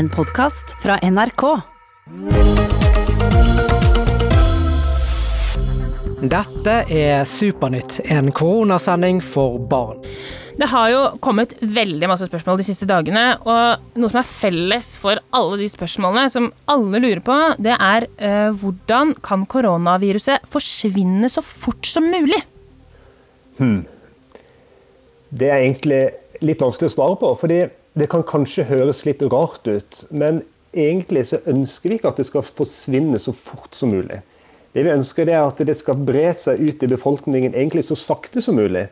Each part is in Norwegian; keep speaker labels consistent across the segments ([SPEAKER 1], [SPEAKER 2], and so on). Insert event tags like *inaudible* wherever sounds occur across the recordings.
[SPEAKER 1] En podkast fra NRK.
[SPEAKER 2] Dette er Supernytt, en koronasending for barn.
[SPEAKER 3] Det har jo kommet veldig masse spørsmål de siste dagene, og noe som er felles for alle de spørsmålene, som alle lurer på, det er eh, hvordan kan koronaviruset forsvinne så fort som mulig?
[SPEAKER 4] Det er egentlig litt vanskelig å svare på. fordi det kan kanskje høres litt rart ut, men egentlig så ønsker vi ikke at det skal forsvinne så fort som mulig. Det vi ønsker det er at det skal bre seg ut i befolkningen egentlig så sakte som mulig.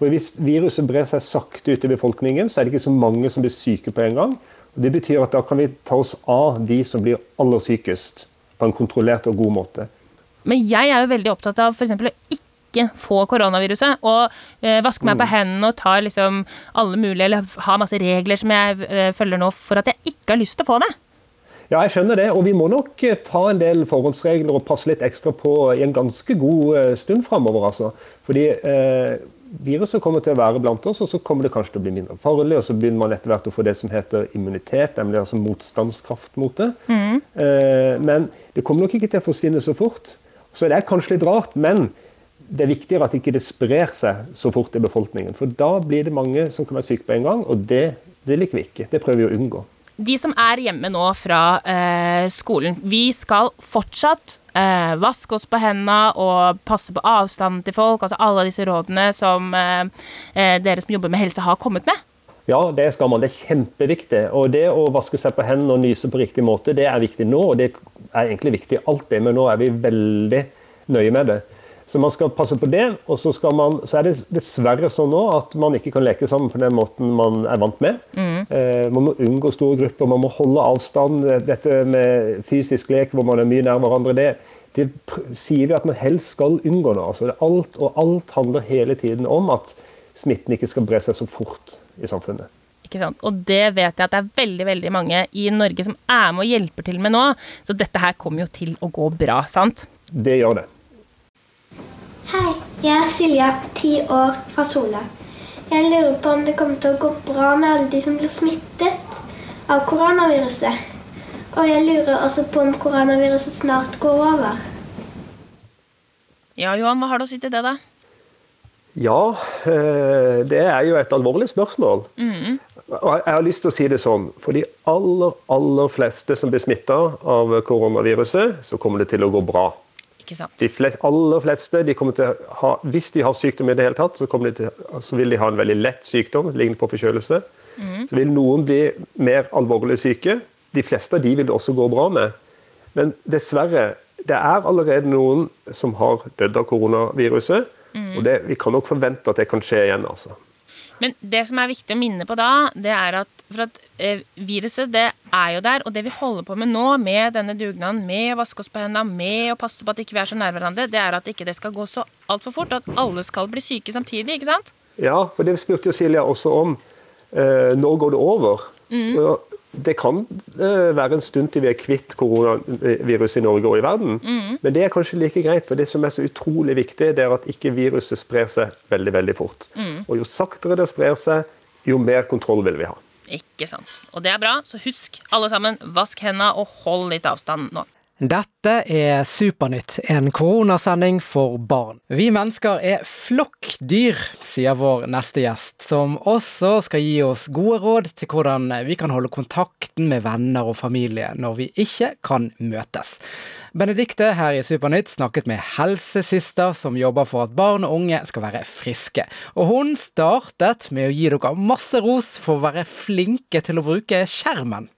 [SPEAKER 4] For Hvis viruset brer seg sakte ut i befolkningen, så er det ikke så mange som blir syke på en gang. Og Det betyr at da kan vi ta oss av de som blir aller sykest, på en kontrollert og god måte.
[SPEAKER 3] Men jeg er jo veldig opptatt av f.eks. å ikke få koronaviruset. Og eh, vaske meg på hendene og ta liksom alle mulige Eller ha masse regler som jeg eh, følger nå for at jeg ikke har lyst til å få det.
[SPEAKER 4] Ja, jeg skjønner det. Og vi må nok eh, ta en del forhåndsregler og passe litt ekstra på i en ganske god eh, stund framover. Altså. Fordi eh, viruset kommer til å være blant oss, og så kommer det kanskje til å bli mindre farlig. Og så begynner man etter hvert å få det som heter immunitet, nemlig altså motstandskraft mot det. Eh, men det kommer nok ikke til å forsvinne så fort. Så det er kanskje litt rart, men det er viktigere at ikke det sprer seg så fort i befolkningen. For da blir det mange som kan være syke på en gang, og det, det liker vi ikke. Det prøver vi å unngå.
[SPEAKER 3] De som er hjemme nå fra eh, skolen, vi skal fortsatt eh, vaske oss på hendene og passe på avstanden til folk. Altså alle disse rådene som eh, eh, dere som jobber med helse, har kommet med.
[SPEAKER 4] Ja, det skal man. Det er kjempeviktig. Og det å vaske seg på hendene og nyse på riktig måte, det er viktig nå. Og det er egentlig viktig alltid, men nå er vi veldig nøye med det. Så man skal passe på det. Og så, skal man, så er det dessverre sånn nå at man ikke kan leke sammen på den måten man er vant med. Eh, man må unngå store grupper, man må holde avstand. Dette med fysisk lek hvor man er mye nær hverandre, det, det sier vi at man helst skal unngå nå. Altså, det alt, og alt handler hele tiden om at smitten ikke skal bre seg så fort i samfunnet.
[SPEAKER 3] Ikke sant? Og det vet jeg at det er veldig veldig mange i Norge som er med og hjelper til med nå. Så dette her kommer jo til å gå bra, sant?
[SPEAKER 4] Det gjør det.
[SPEAKER 5] Hei, jeg er Silja, ti år, fra Sola. Jeg lurer på om det kommer til å gå bra med alle de som blir smittet av koronaviruset. Og jeg lurer også på om koronaviruset snart går over.
[SPEAKER 3] Ja, Johan, hva har du å si til det, da?
[SPEAKER 4] Ja, eh, det er jo et alvorlig spørsmål. Og jeg har lyst til å si det sånn, for de aller, aller fleste som blir smitta av koronaviruset, så kommer det til å gå bra.
[SPEAKER 3] Ikke sant?
[SPEAKER 4] De flest, aller fleste, de ha, hvis de har sykdom i det hele tatt, så, de til, så vil de ha en veldig lett sykdom, lignende på forkjølelse. Så vil noen bli mer alvorlig syke. De fleste av de vil det også gå bra med. Men dessverre, det er allerede noen som har dødd av koronaviruset. Og det, vi kan nok forvente at det kan skje igjen. altså.
[SPEAKER 3] Men det som er viktig å minne på da, det er at, for at eh, viruset det er jo der, og det vi holder på med nå, med denne dugnaden, med å vaske oss på hendene, med å passe på at ikke vi er så nær hverandre, det er at ikke det skal gå så altfor fort, at alle skal bli syke samtidig, ikke sant?
[SPEAKER 4] Ja, for det spurte jo Silja også om. Eh, når går det over? Og Det kan eh, være en stund til vi er kvitt koronaviruset i Norge og i verden. Men det er kanskje like greit, for det som er så utrolig viktig, det er at ikke viruset sprer seg veldig veldig fort. Og Jo saktere det sprer seg, jo mer kontroll vil vi ha.
[SPEAKER 3] Ikke sant. Og det er bra, så husk alle sammen, vask hendene og hold litt avstand nå.
[SPEAKER 2] Dette er Supernytt, en koronasending for barn. Vi mennesker er flokkdyr, sier vår neste gjest, som også skal gi oss gode råd til hvordan vi kan holde kontakten med venner og familie når vi ikke kan møtes. Benedikte her i Supernytt snakket med helsesister som jobber for at barn og unge skal være friske. Og hun startet med å gi dere masse ros for å være flinke til å bruke skjermen.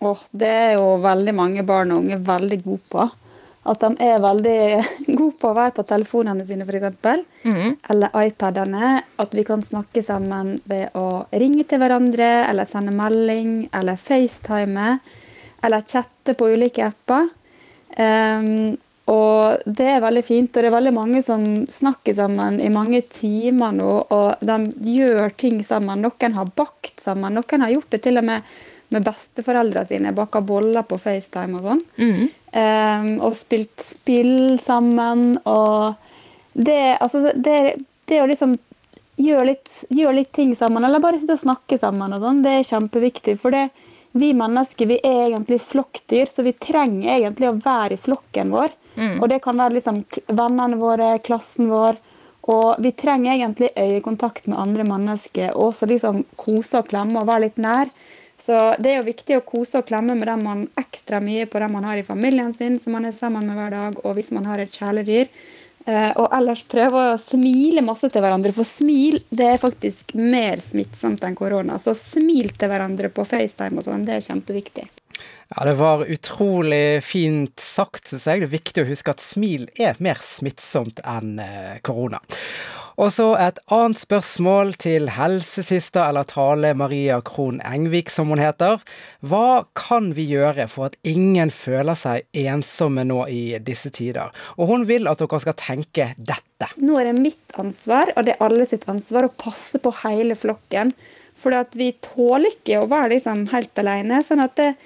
[SPEAKER 6] Åh, det er jo veldig mange barn og unge veldig gode på. At de er veldig *laughs* gode på å være på telefonene sine, f.eks. Eller iPadene. At vi kan snakke sammen ved å ringe til hverandre, eller sende melding, eller FaceTime. Eller chatte på ulike apper. Um, og det er veldig fint. Og det er veldig mange som snakker sammen i mange timer nå, og de gjør ting sammen. Noen har bakt sammen. Noen har gjort det til og med med besteforeldrene sine. Baka boller på FaceTime og sånn. Ehm, og spilt spill sammen. Og det, altså, det, det å liksom gjøre litt, gjør litt ting sammen, eller bare sitte og snakke sammen, og sånn, det er kjempeviktig. For det, vi mennesker vi er egentlig flokkdyr, så vi trenger egentlig å være i flokken vår. Mm. Og det kan være liksom vennene våre, klassen vår. Og vi trenger egentlig øyekontakt med andre mennesker, og også liksom kose og klemme og være litt nær. Så det er jo viktig å kose og klemme med dem man ekstra mye på dem man har i familien sin, som man er sammen med hver dag, og hvis man har et kjæledyr. Eh, og ellers prøve å smile masse til hverandre, for smil det er faktisk mer smittsomt enn korona. Så smil til hverandre på FaceTime og sånn, det er kjempeviktig.
[SPEAKER 2] Ja, det var utrolig fint sagt, syns jeg. Det er viktig å huske at smil er mer smittsomt enn eh, korona. Og så et annet spørsmål til helsesista, eller Tale Maria Krohn Engvik, som hun heter. Hva kan vi gjøre for at ingen føler seg ensomme nå i disse tider? Og hun vil at dere skal tenke dette.
[SPEAKER 6] Nå er det mitt ansvar, og det er alle sitt ansvar, å passe på hele flokken. For vi tåler ikke å være liksom helt alene. sånn at det,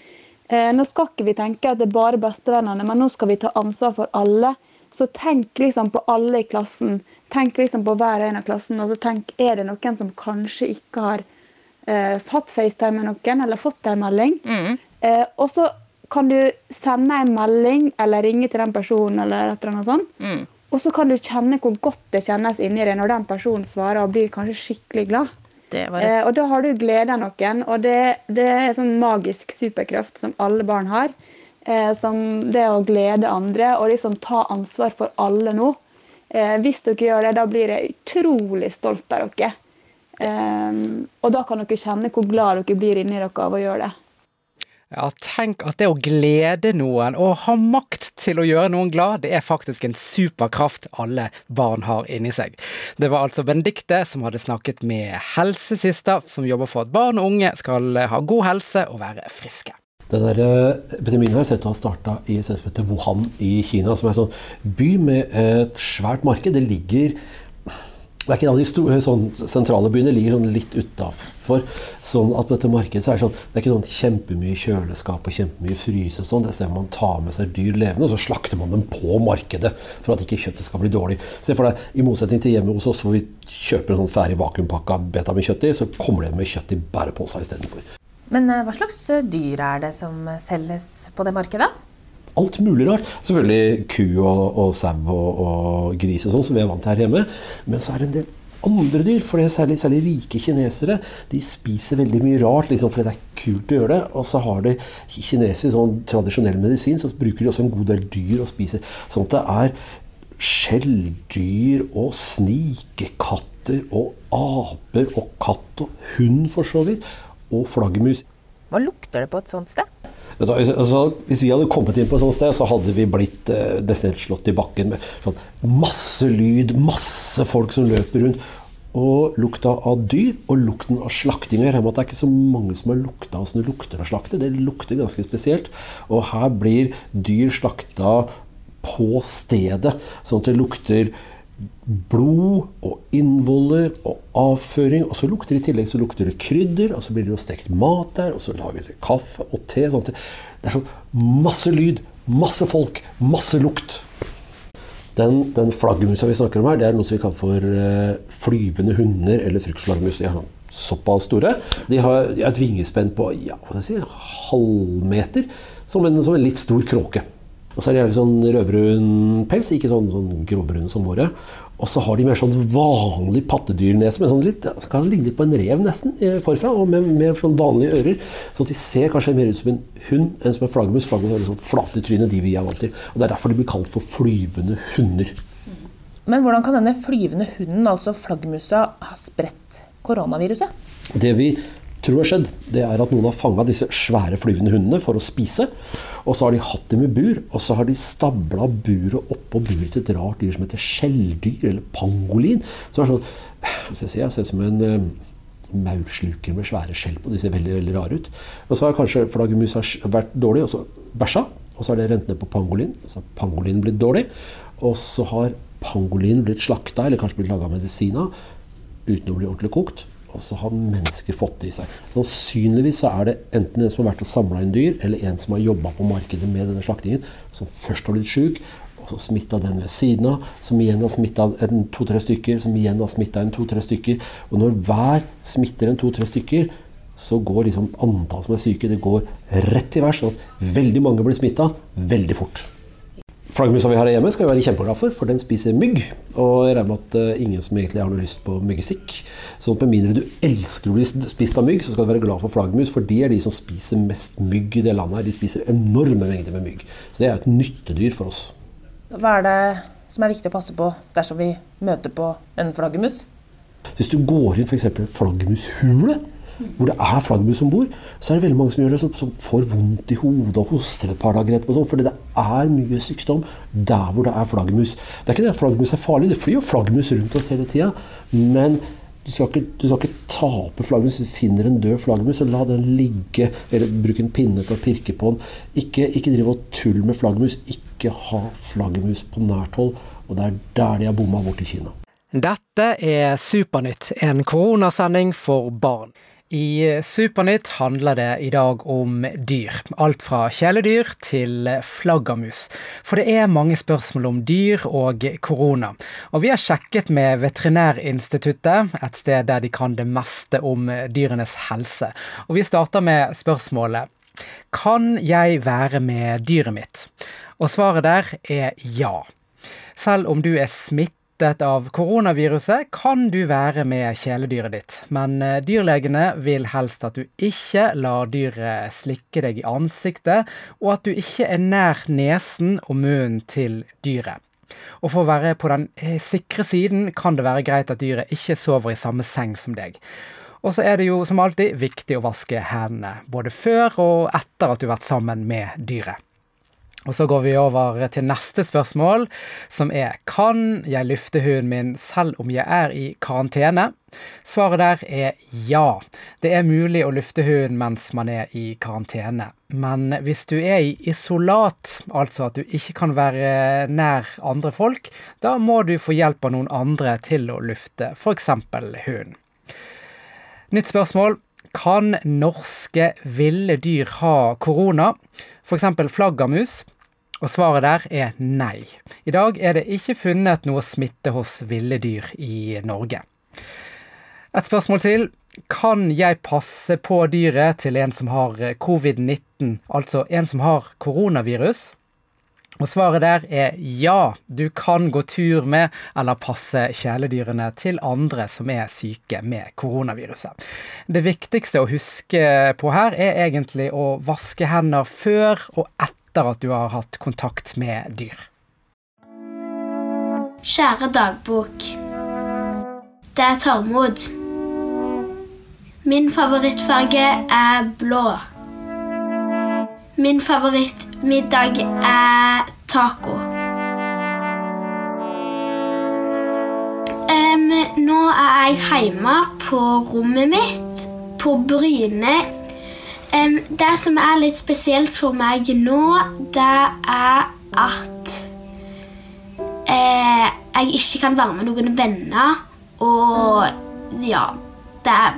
[SPEAKER 6] eh, Nå skal ikke vi tenke at det er bare bestevennene, men nå skal vi ta ansvar for alle. Så tenk liksom på alle i klassen. Tenk liksom på hver og en av klassen. og så tenk, Er det noen som kanskje ikke har eh, hatt FaceTime med noen, eller fått en melding? Mm. Eh, og så kan du sende en melding eller ringe til den personen, eller et eller annet sånt. Mm. Og så kan du kjenne hvor godt det kjennes inni deg når den personen svarer og blir kanskje skikkelig glad. Eh, og da har du glede av noen, og det, det er en sånn magisk superkraft som alle barn har. Eh, som det å glede andre og liksom ta ansvar for alle nå. Eh, hvis dere gjør det, da blir jeg utrolig stolt av dere. Eh, og da kan dere kjenne hvor glad dere blir inni dere av å gjøre det.
[SPEAKER 2] Ja, tenk at det å glede noen og ha makt til å gjøre noen glad, det er faktisk en superkraft alle barn har inni seg. Det var altså Benedicte som hadde snakket med helsesista, som jobber for at barn og unge skal ha god helse og være friske.
[SPEAKER 7] Den der eh, epidemien har jeg sett ha starta i et Wuhan i Kina, som er en sånn by med et svært marked. Det ligger det er ikke en av de store, sånn, sentrale byene ligger sånn litt utafor. Sånn at på dette markedet så er det, sånn, det er ikke sånn kjempemye kjøleskap og kjempemye fryse. sånn, Det ser man tar med seg dyr levende, og så slakter man dem på markedet for at ikke kjøttet skal bli dårlig. Se for deg, I motsetning til hjemme hos oss hvor vi kjøper en sånn ferdig vakuumpakka kjøtt i, så kommer det med kjøtt i bærepose istedenfor.
[SPEAKER 3] Men eh, hva slags eh, dyr er det som eh, selges på det markedet?
[SPEAKER 7] Alt mulig rart. Selvfølgelig ku og, og sau og, og, gris og sånn, som vi er vant til her hjemme. Men så er det en del andre dyr. for det er særlig, særlig rike kinesere. De spiser veldig mye rart liksom, fordi det er kult å gjøre det. Og så har de kinesisk sånn tradisjonell medisin, så bruker de også en god del dyr å spise. Sånn at det er skjelldyr og snikekatter og aper og katt og hund, for så vidt og flaggermus.
[SPEAKER 3] Hva lukter det på et sånt sted?
[SPEAKER 7] Altså, hvis vi hadde kommet inn på et sånt sted, så hadde vi blitt eh, nesten slått i bakken med sånn, masse lyd, masse folk som løper rundt. Og lukta av dyr og lukten av slakting. Jeg regner med at det er ikke så mange som har lukta åssen det lukter av slakte. Det lukter ganske spesielt. Og her blir dyr slakta på stedet, sånn at det lukter blod og innvoller og avføring. Og så lukter det i tillegg så lukter det krydder, og så blir det jo stekt mat der, og så lages det kaffe og te. Sånt. det er sånn masse lyd, masse folk, masse lukt. Den, den flaggermusa vi snakker om her, det er noe som vi kaller for uh, flyvende hunder eller fruktflaggermus. De er sånn såpass store. De har, de har et vingespenn på ja, hva skal jeg si, halvmeter, som en, som en litt stor kråke. Og så er de sånn rødbrun pels, ikke sånn, sånn gråbrun som våre. Og så har de mer sånn vanlig pattedyrnese, men sånn litt, kan ligne litt på en rev nesten eh, forfra. Og med mer sånn vanlige ører. Så de ser kanskje mer ut som en hund enn som en flaggermus. Flaggermus har sånn flate trynet, de vi er vant til. Og Det er derfor de blir kalt for flyvende hunder.
[SPEAKER 3] Men hvordan kan denne flyvende hunden, altså flaggermusa, ha spredt koronaviruset?
[SPEAKER 7] Det vi tror har skjedd, det er at noen har fanga disse svære flyvende hundene for å spise. Og så har de hatt dem i bur, og så har de stabla buret oppå buret til et rart dyr som heter skjelldyr, eller pangolin. Som er sånn jeg ser, ser ut som en uh, maursluker med svære skjell på. De ser veldig veldig rare ut. Og så har kanskje flaggermus vært dårlig, og så bæsja. Og så har det rent ned på pangolin. Så har pangolin blitt dårlig. Og så har pangolin blitt slakta, eller kanskje blitt laga medisiner uten å bli ordentlig kokt og så har mennesker fått det i seg. Sannsynligvis så er det enten en som har vært og samla inn dyr, eller en som har jobba på markedet med denne slaktingen, som først har blitt sjuk, og så smitta den ved siden av, som igjen har smitta to-tre stykker, som igjen har smitta en to-tre stykker. Og når hver smitter en to-tre stykker, så går liksom antall som er syke, det går rett i vers. Sånn at veldig mange blir smitta veldig fort. Flaggermusa vi har her hjemme, skal vi være kjempeglad for, for den spiser mygg. Og jeg regner med at uh, ingen som egentlig har noe lyst på myggesikk. Så med mindre du elsker å bli spist av mygg, så skal du være glad for flaggermus, for de er de som spiser mest mygg i det landet her. De spiser enorme mengder med mygg. Så det er et nyttedyr for oss.
[SPEAKER 3] Hva er det som er viktig å passe på dersom vi møter på en flaggermus?
[SPEAKER 7] Hvis du går inn f.eks. flaggermushule, hvor det er flaggermus om bord, så er det veldig mange som gjør det, som, som får vondt i hodet og hoster et par dager etterpå. Sånn, fordi det er mye sykdom der hvor det er flaggermus. Det er ikke det at flaggermus er farlig, det flyr jo flaggermus rundt oss hele tida. Men du skal, ikke, du skal ikke tape flaggermus. Hvis du finner en død flaggermus, så la den ligge. Eller bruk en pinne til å pirke på den. Ikke, ikke drive og tull med flaggermus. Ikke ha flaggermus på nært hold. Og det er der de har bomma bort i Kina.
[SPEAKER 2] Dette er Supernytt, en koronasending for barn. I Supernytt handler det i dag om dyr. Alt fra kjæledyr til flaggermus. For det er mange spørsmål om dyr og korona. Og vi har sjekket med Veterinærinstituttet, et sted der de kan det meste om dyrenes helse. Og vi starter med spørsmålet Kan jeg være med dyret mitt? Og svaret der er ja. Selv om du er smittet smittet av koronaviruset, kan du være med kjæledyret ditt. Men eh, dyrlegene vil helst at du ikke lar dyret slikke deg i ansiktet, og at du ikke er nær nesen og munnen til dyret. Og for å være på den eh, sikre siden kan det være greit at dyret ikke sover i samme seng som deg. Og så er det jo som alltid viktig å vaske hendene, både før og etter at du har vært sammen med dyret. Og så går vi over til neste spørsmål, som er Kan jeg lufte huden min selv om jeg er i karantene? Svaret der er ja. Det er mulig å lufte huden mens man er i karantene. Men hvis du er i isolat, altså at du ikke kan være nær andre folk, da må du få hjelp av noen andre til å lufte, f.eks. hunden. Nytt spørsmål. Kan norske ville dyr ha korona? F.eks. flaggermus? Og svaret der er nei. I dag er det ikke funnet noe smitte hos ville dyr i Norge. Et spørsmål til. Kan jeg passe på dyret til en som har covid-19, altså en som har koronavirus? Og svaret der er ja, du kan gå tur med eller passe kjæledyrene til andre som er syke med koronaviruset. Det viktigste å huske på her er egentlig å vaske hender før og etter at du har hatt kontakt med dyr.
[SPEAKER 5] Kjære dagbok. Det er Tormod. Min favorittfarge er blå. Min favorittmiddag er taco. Um, nå er jeg hjemme på rommet mitt på Bryne Um, det som er litt spesielt for meg nå, det er at eh, jeg ikke kan være med noen venner. Og ja Det er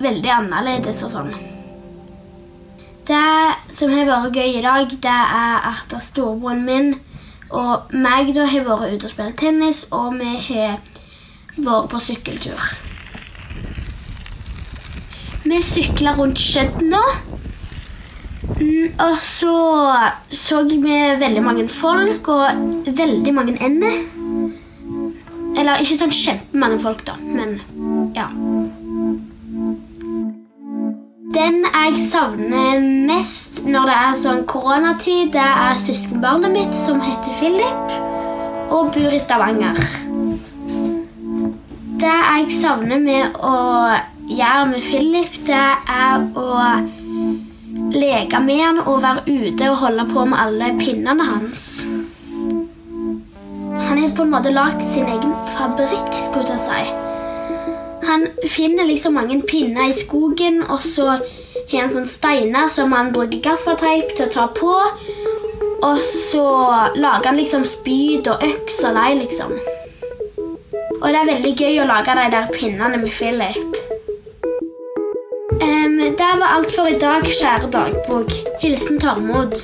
[SPEAKER 5] veldig annerledes og sånn. Det som har vært gøy i dag, det er at storebroren min og meg da har vært ute og spilt tennis, og vi har vært på sykkeltur. Vi sykla rundt Skjødd nå. Mm, og så så vi veldig mange folk og veldig mange ender. Eller ikke sånn kjempemange folk, da, men ja. Den jeg savner mest når det er sånn koronatid, det er søskenbarnet mitt som heter Philip og bor i Stavanger. Det jeg savner med å gjøre med Philip, det er å leke med han og være ute og holde på med alle pinnene hans. Han har på en måte lagd sin egen fabrikk, skulle jeg si. Han finner liksom mange pinner i skogen, og så har han sånne steiner som han bruker gaffateip til å ta på. Og så lager han liksom spyd og øks av dem, liksom. Og det er veldig gøy å lage de der pinnene med Philip. Um, det var alt for i dag, kjære dagbok. Hilsen Tormod.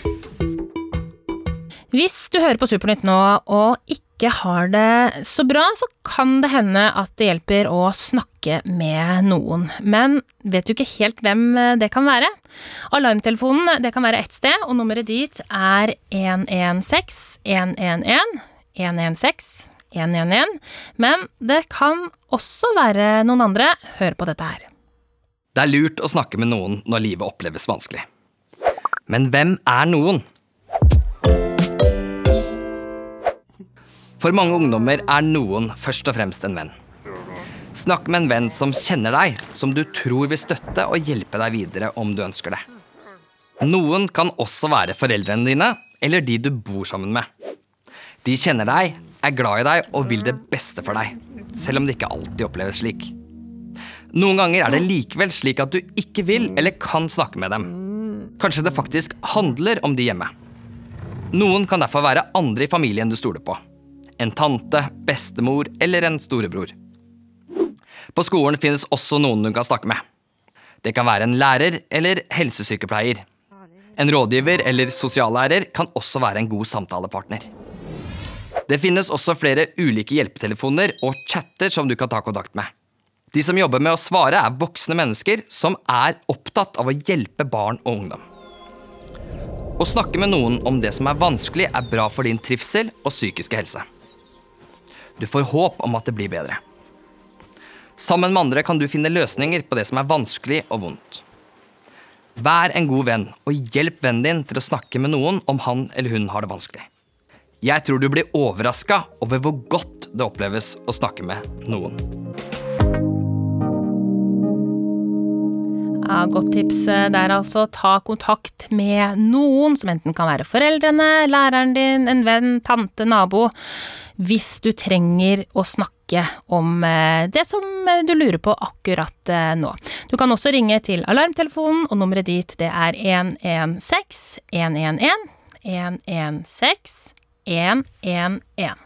[SPEAKER 3] Hvis du hører på Supernytt nå og ikke ikke har det så bra, så kan det hende at det hjelper å snakke med noen. Men vet du ikke helt hvem det kan være. Alarmtelefonen det kan være ett sted, og nummeret dit er 116 111 116 111. Men det kan også være noen andre. Hør på dette her.
[SPEAKER 8] Det er lurt å snakke med noen når livet oppleves vanskelig. Men hvem er noen? For mange ungdommer er noen først og fremst en venn. Snakk med en venn som kjenner deg, som du tror vil støtte og hjelpe deg videre om du ønsker det. Noen kan også være foreldrene dine eller de du bor sammen med. De kjenner deg, er glad i deg og vil det beste for deg, selv om det ikke alltid oppleves slik. Noen ganger er det likevel slik at du ikke vil eller kan snakke med dem. Kanskje det faktisk handler om de hjemme. Noen kan derfor være andre i familien du stoler på en tante, bestemor eller en storebror. På skolen finnes også noen du kan snakke med. Det kan være en lærer eller helsesykepleier. En rådgiver eller sosiallærer kan også være en god samtalepartner. Det finnes også flere ulike hjelpetelefoner og chatter som du kan ta kontakt med. De som jobber med å svare, er voksne mennesker som er opptatt av å hjelpe barn og ungdom. Å snakke med noen om det som er vanskelig, er bra for din trivsel og psykiske helse. Du får håp om at det blir bedre. Sammen med andre kan du finne løsninger på det som er vanskelig og vondt. Vær en god venn, og hjelp vennen din til å snakke med noen om han eller hun har det vanskelig. Jeg tror du blir overraska over hvor godt det oppleves å snakke med noen.
[SPEAKER 3] Ja, godt tips der, altså. Ta kontakt med noen, som enten kan være foreldrene, læreren din, en venn, tante, nabo hvis du trenger å snakke om eh, det som eh, du lurer på akkurat eh, nå. Du kan også ringe til alarmtelefonen, og nummeret dit det er 116 111 116 111.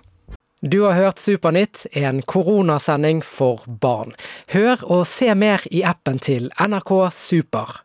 [SPEAKER 2] Du har hørt Supernytt, en koronasending for barn. Hør og se mer i appen til NRK Super.